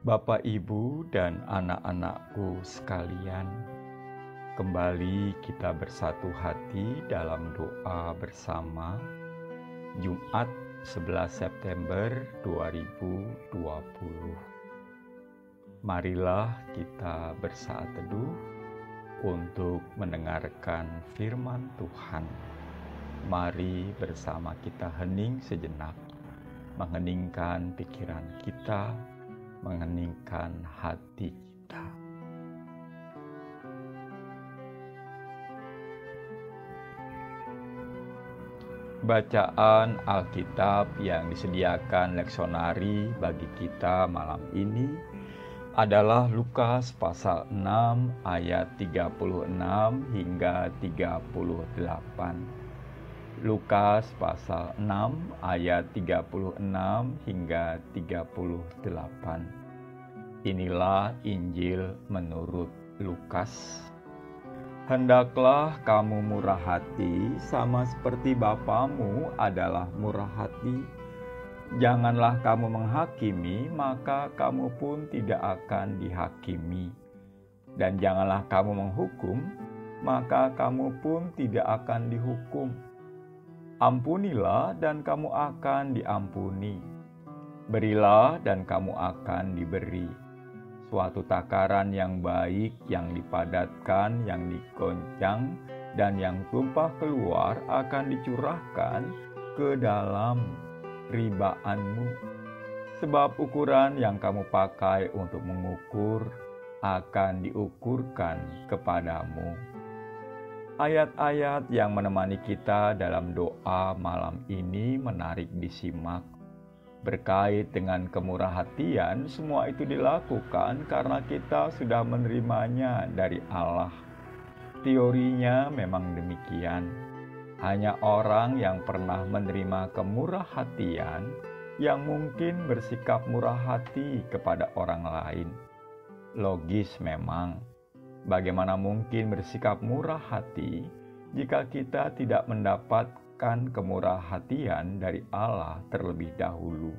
Bapak, Ibu, dan anak-anakku sekalian, kembali kita bersatu hati dalam doa bersama Jumat 11 September 2020. Marilah kita bersaat teduh untuk mendengarkan firman Tuhan. Mari bersama kita hening sejenak, mengheningkan pikiran kita, mengeningkan hati kita. Bacaan Alkitab yang disediakan leksonari bagi kita malam ini adalah Lukas pasal 6 ayat 36 hingga 38. Lukas pasal 6 ayat 36 hingga 38. Inilah Injil menurut Lukas. Hendaklah kamu murah hati sama seperti Bapamu adalah murah hati. Janganlah kamu menghakimi, maka kamu pun tidak akan dihakimi. Dan janganlah kamu menghukum, maka kamu pun tidak akan dihukum Ampunilah dan kamu akan diampuni. Berilah dan kamu akan diberi. Suatu takaran yang baik, yang dipadatkan, yang dikoncang, dan yang tumpah keluar akan dicurahkan ke dalam ribaanmu. Sebab ukuran yang kamu pakai untuk mengukur akan diukurkan kepadamu. Ayat-ayat yang menemani kita dalam doa malam ini menarik disimak. Berkait dengan kemurah hatian, semua itu dilakukan karena kita sudah menerimanya dari Allah. Teorinya memang demikian. Hanya orang yang pernah menerima kemurah hatian yang mungkin bersikap murah hati kepada orang lain. Logis memang Bagaimana mungkin bersikap murah hati jika kita tidak mendapatkan kemurah hatian dari Allah terlebih dahulu?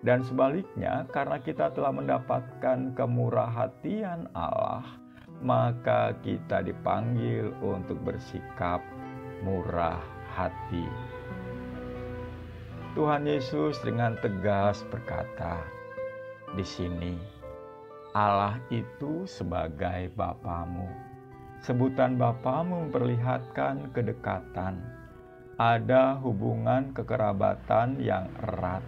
Dan sebaliknya, karena kita telah mendapatkan kemurah hatian Allah, maka kita dipanggil untuk bersikap murah hati. Tuhan Yesus dengan tegas berkata, "Di sini Allah itu sebagai Bapamu. Sebutan Bapamu memperlihatkan kedekatan. Ada hubungan kekerabatan yang erat.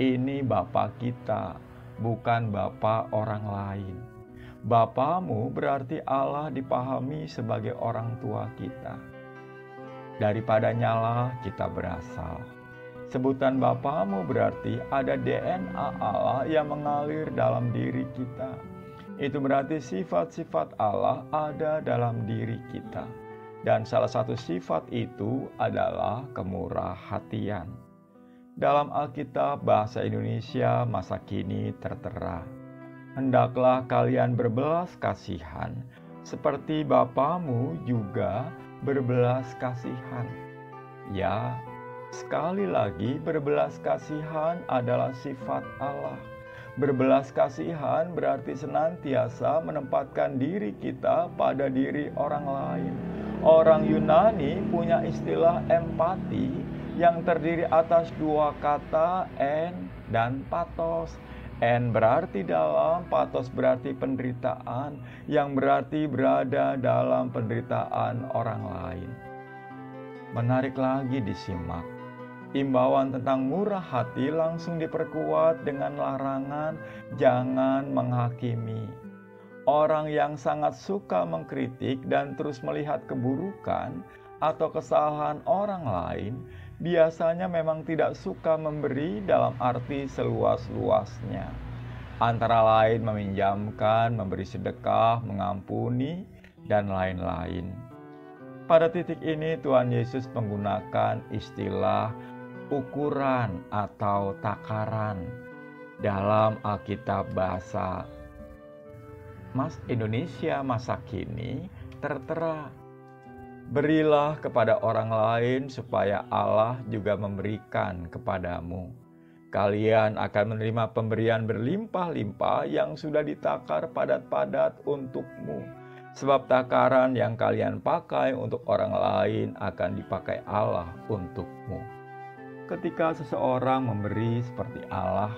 Ini Bapa kita, bukan Bapa orang lain. Bapamu berarti Allah dipahami sebagai orang tua kita. Daripadanya lah kita berasal Sebutan Bapamu berarti ada DNA Allah yang mengalir dalam diri kita. Itu berarti sifat-sifat Allah ada dalam diri kita. Dan salah satu sifat itu adalah kemurah hatian. Dalam Alkitab bahasa Indonesia masa kini tertera. Hendaklah kalian berbelas kasihan, seperti Bapamu juga berbelas kasihan. Ya, Sekali lagi, berbelas kasihan adalah sifat Allah. Berbelas kasihan berarti senantiasa menempatkan diri kita pada diri orang lain. Orang Yunani punya istilah empati yang terdiri atas dua kata en dan patos. En berarti dalam, patos berarti penderitaan, yang berarti berada dalam penderitaan orang lain. Menarik lagi disimak Imbauan tentang murah hati langsung diperkuat dengan larangan jangan menghakimi. Orang yang sangat suka mengkritik dan terus melihat keburukan atau kesalahan orang lain biasanya memang tidak suka memberi dalam arti seluas-luasnya. Antara lain meminjamkan, memberi sedekah, mengampuni, dan lain-lain. Pada titik ini Tuhan Yesus menggunakan istilah ukuran atau takaran dalam Alkitab bahasa Mas Indonesia masa kini tertera Berilah kepada orang lain supaya Allah juga memberikan kepadamu. Kalian akan menerima pemberian berlimpah-limpah yang sudah ditakar padat-padat untukmu. Sebab takaran yang kalian pakai untuk orang lain akan dipakai Allah untukmu. Ketika seseorang memberi seperti Allah,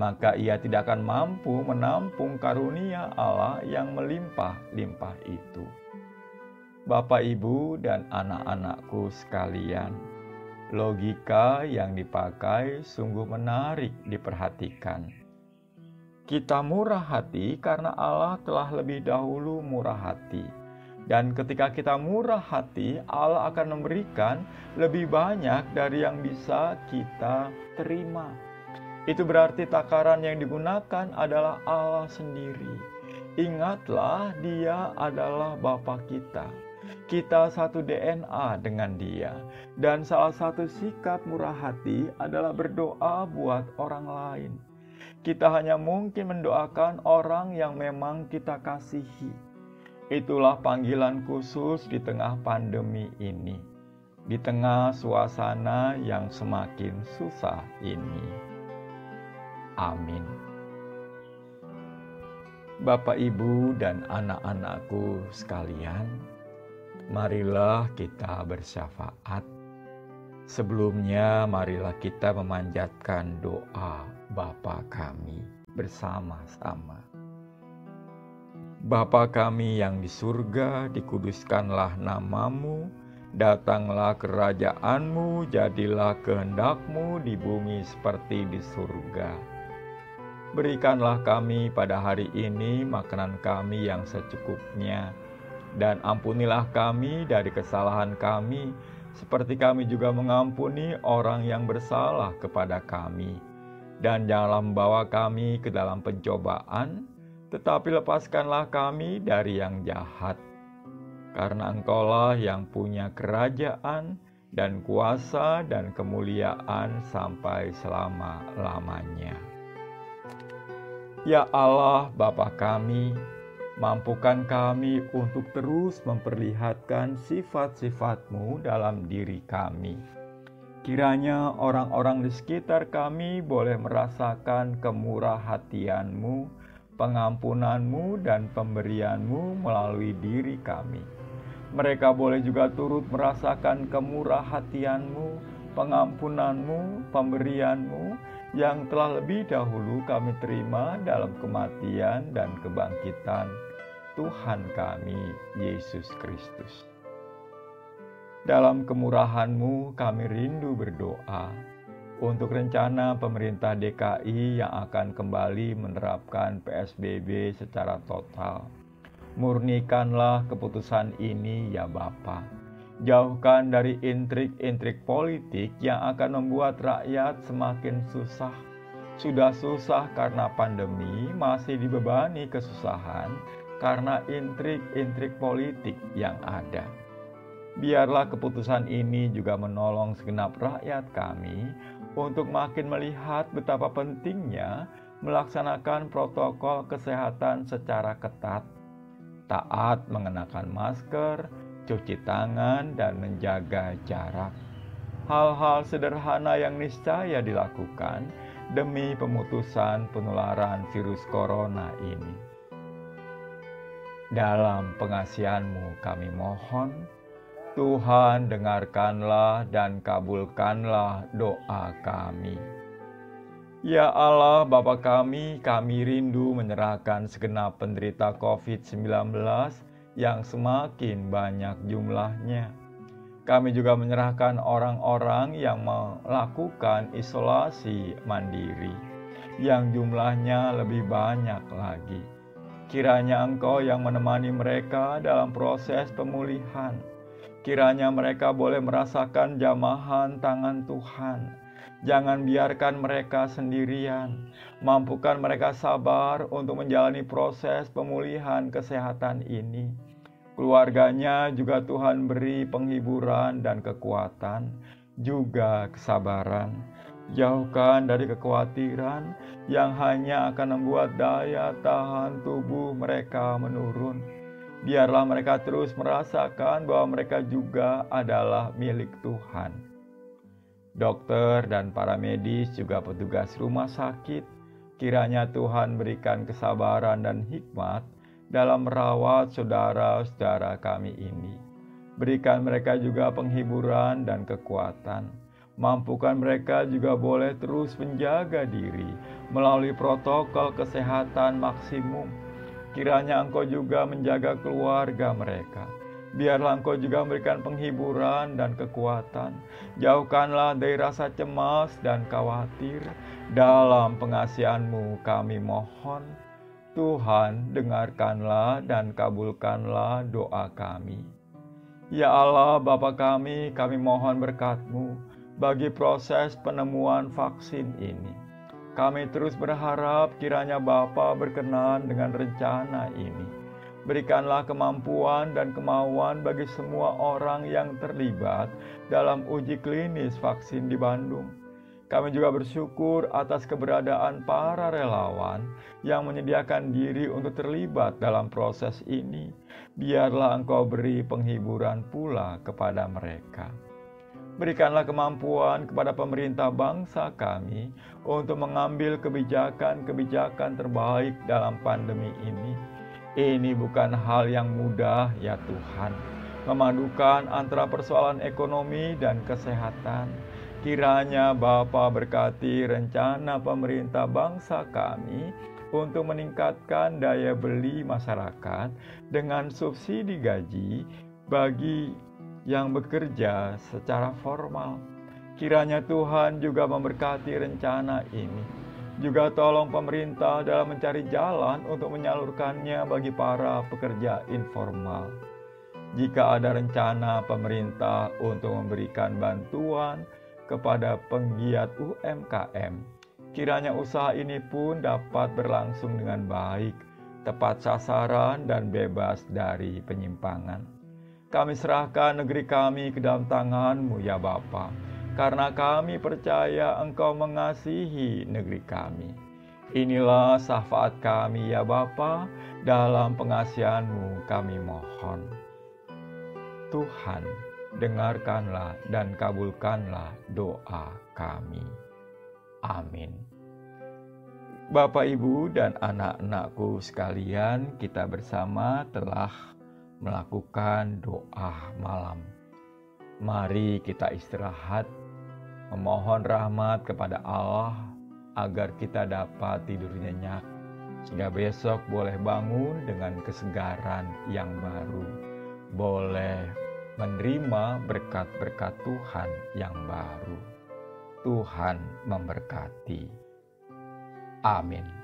maka ia tidak akan mampu menampung karunia Allah yang melimpah-limpah itu. Bapak, ibu, dan anak-anakku sekalian Logika yang dipakai sungguh menarik diperhatikan. Kita murah hati karena Allah telah lebih dahulu murah hati. Dan ketika kita murah hati, Allah akan memberikan lebih banyak dari yang bisa kita terima. Itu berarti takaran yang digunakan adalah Allah sendiri. Ingatlah, Dia adalah Bapa kita kita satu DNA dengan Dia, dan salah satu sikap murah hati adalah berdoa buat orang lain. Kita hanya mungkin mendoakan orang yang memang kita kasihi. Itulah panggilan khusus di tengah pandemi ini, di tengah suasana yang semakin susah ini. Amin. Bapak, Ibu, dan anak-anakku sekalian, marilah kita bersyafaat. Sebelumnya, marilah kita memanjatkan doa Bapa kami bersama-sama. Bapa kami yang di surga, dikuduskanlah namamu, datanglah kerajaanmu, jadilah kehendakmu di bumi seperti di surga. Berikanlah kami pada hari ini makanan kami yang secukupnya, dan ampunilah kami dari kesalahan kami, seperti kami juga mengampuni orang yang bersalah kepada kami. Dan janganlah membawa kami ke dalam pencobaan, tetapi lepaskanlah kami dari yang jahat. Karena engkaulah yang punya kerajaan dan kuasa dan kemuliaan sampai selama-lamanya. Ya Allah, Bapa kami, Mampukan kami untuk terus memperlihatkan sifat-sifatmu dalam diri kami. Kiranya orang-orang di sekitar kami boleh merasakan kemurah hatianmu, pengampunanmu, dan pemberianmu melalui diri kami. Mereka boleh juga turut merasakan kemurah hatianmu, pengampunanmu, pemberianmu, yang telah lebih dahulu kami terima dalam kematian dan kebangkitan Tuhan kami, Yesus Kristus. Dalam kemurahan-Mu kami rindu berdoa untuk rencana pemerintah DKI yang akan kembali menerapkan PSBB secara total. Murnikanlah keputusan ini ya Bapa. Jauhkan dari intrik-intrik politik yang akan membuat rakyat semakin susah. Sudah susah karena pandemi, masih dibebani kesusahan karena intrik-intrik politik yang ada. Biarlah keputusan ini juga menolong segenap rakyat kami untuk makin melihat betapa pentingnya melaksanakan protokol kesehatan secara ketat, taat mengenakan masker, cuci tangan, dan menjaga jarak. Hal-hal sederhana yang niscaya dilakukan demi pemutusan penularan virus corona ini. Dalam pengasihanmu kami mohon, Tuhan dengarkanlah dan kabulkanlah doa kami. Ya Allah Bapa kami, kami rindu menyerahkan segenap penderita COVID-19 yang semakin banyak jumlahnya. Kami juga menyerahkan orang-orang yang melakukan isolasi mandiri, yang jumlahnya lebih banyak lagi. Kiranya Engkau yang menemani mereka dalam proses pemulihan. Kiranya mereka boleh merasakan jamahan tangan Tuhan. Jangan biarkan mereka sendirian. Mampukan mereka sabar untuk menjalani proses pemulihan kesehatan ini. Keluarganya juga Tuhan beri penghiburan dan kekuatan, juga kesabaran Jauhkan dari kekhawatiran yang hanya akan membuat daya tahan tubuh mereka menurun. Biarlah mereka terus merasakan bahwa mereka juga adalah milik Tuhan. dokter dan para medis juga petugas rumah sakit. Kiranya Tuhan berikan kesabaran dan hikmat dalam merawat saudara-saudara kami ini. Berikan mereka juga penghiburan dan kekuatan. Mampukan mereka juga boleh terus menjaga diri melalui protokol kesehatan maksimum. Kiranya Engkau juga menjaga keluarga mereka Biarlah engkau juga memberikan penghiburan dan kekuatan. Jauhkanlah dari rasa cemas dan khawatir. Dalam pengasihanmu kami mohon. Tuhan, dengarkanlah dan kabulkanlah doa kami. Ya Allah, Bapa kami, kami mohon berkatmu bagi proses penemuan vaksin ini. Kami terus berharap kiranya Bapa berkenan dengan rencana ini Berikanlah kemampuan dan kemauan bagi semua orang yang terlibat dalam uji klinis vaksin di Bandung. Kami juga bersyukur atas keberadaan para relawan yang menyediakan diri untuk terlibat dalam proses ini. Biarlah Engkau beri penghiburan pula kepada mereka. Berikanlah kemampuan kepada pemerintah bangsa kami untuk mengambil kebijakan-kebijakan terbaik dalam pandemi ini ini bukan hal yang mudah ya Tuhan. Memadukan antara persoalan ekonomi dan kesehatan. Kiranya Bapa berkati rencana pemerintah bangsa kami untuk meningkatkan daya beli masyarakat dengan subsidi gaji bagi yang bekerja secara formal. Kiranya Tuhan juga memberkati rencana ini juga tolong pemerintah dalam mencari jalan untuk menyalurkannya bagi para pekerja informal. Jika ada rencana pemerintah untuk memberikan bantuan kepada penggiat UMKM, kiranya usaha ini pun dapat berlangsung dengan baik, tepat sasaran, dan bebas dari penyimpangan. Kami serahkan negeri kami ke dalam tanganmu ya Bapak karena kami percaya Engkau mengasihi negeri kami. Inilah syafaat kami ya Bapa, dalam pengasihanmu kami mohon. Tuhan, dengarkanlah dan kabulkanlah doa kami. Amin. Bapak, Ibu, dan anak-anakku sekalian, kita bersama telah melakukan doa malam. Mari kita istirahat memohon rahmat kepada Allah agar kita dapat tidur nyenyak sehingga besok boleh bangun dengan kesegaran yang baru, boleh menerima berkat-berkat Tuhan yang baru. Tuhan memberkati. Amin.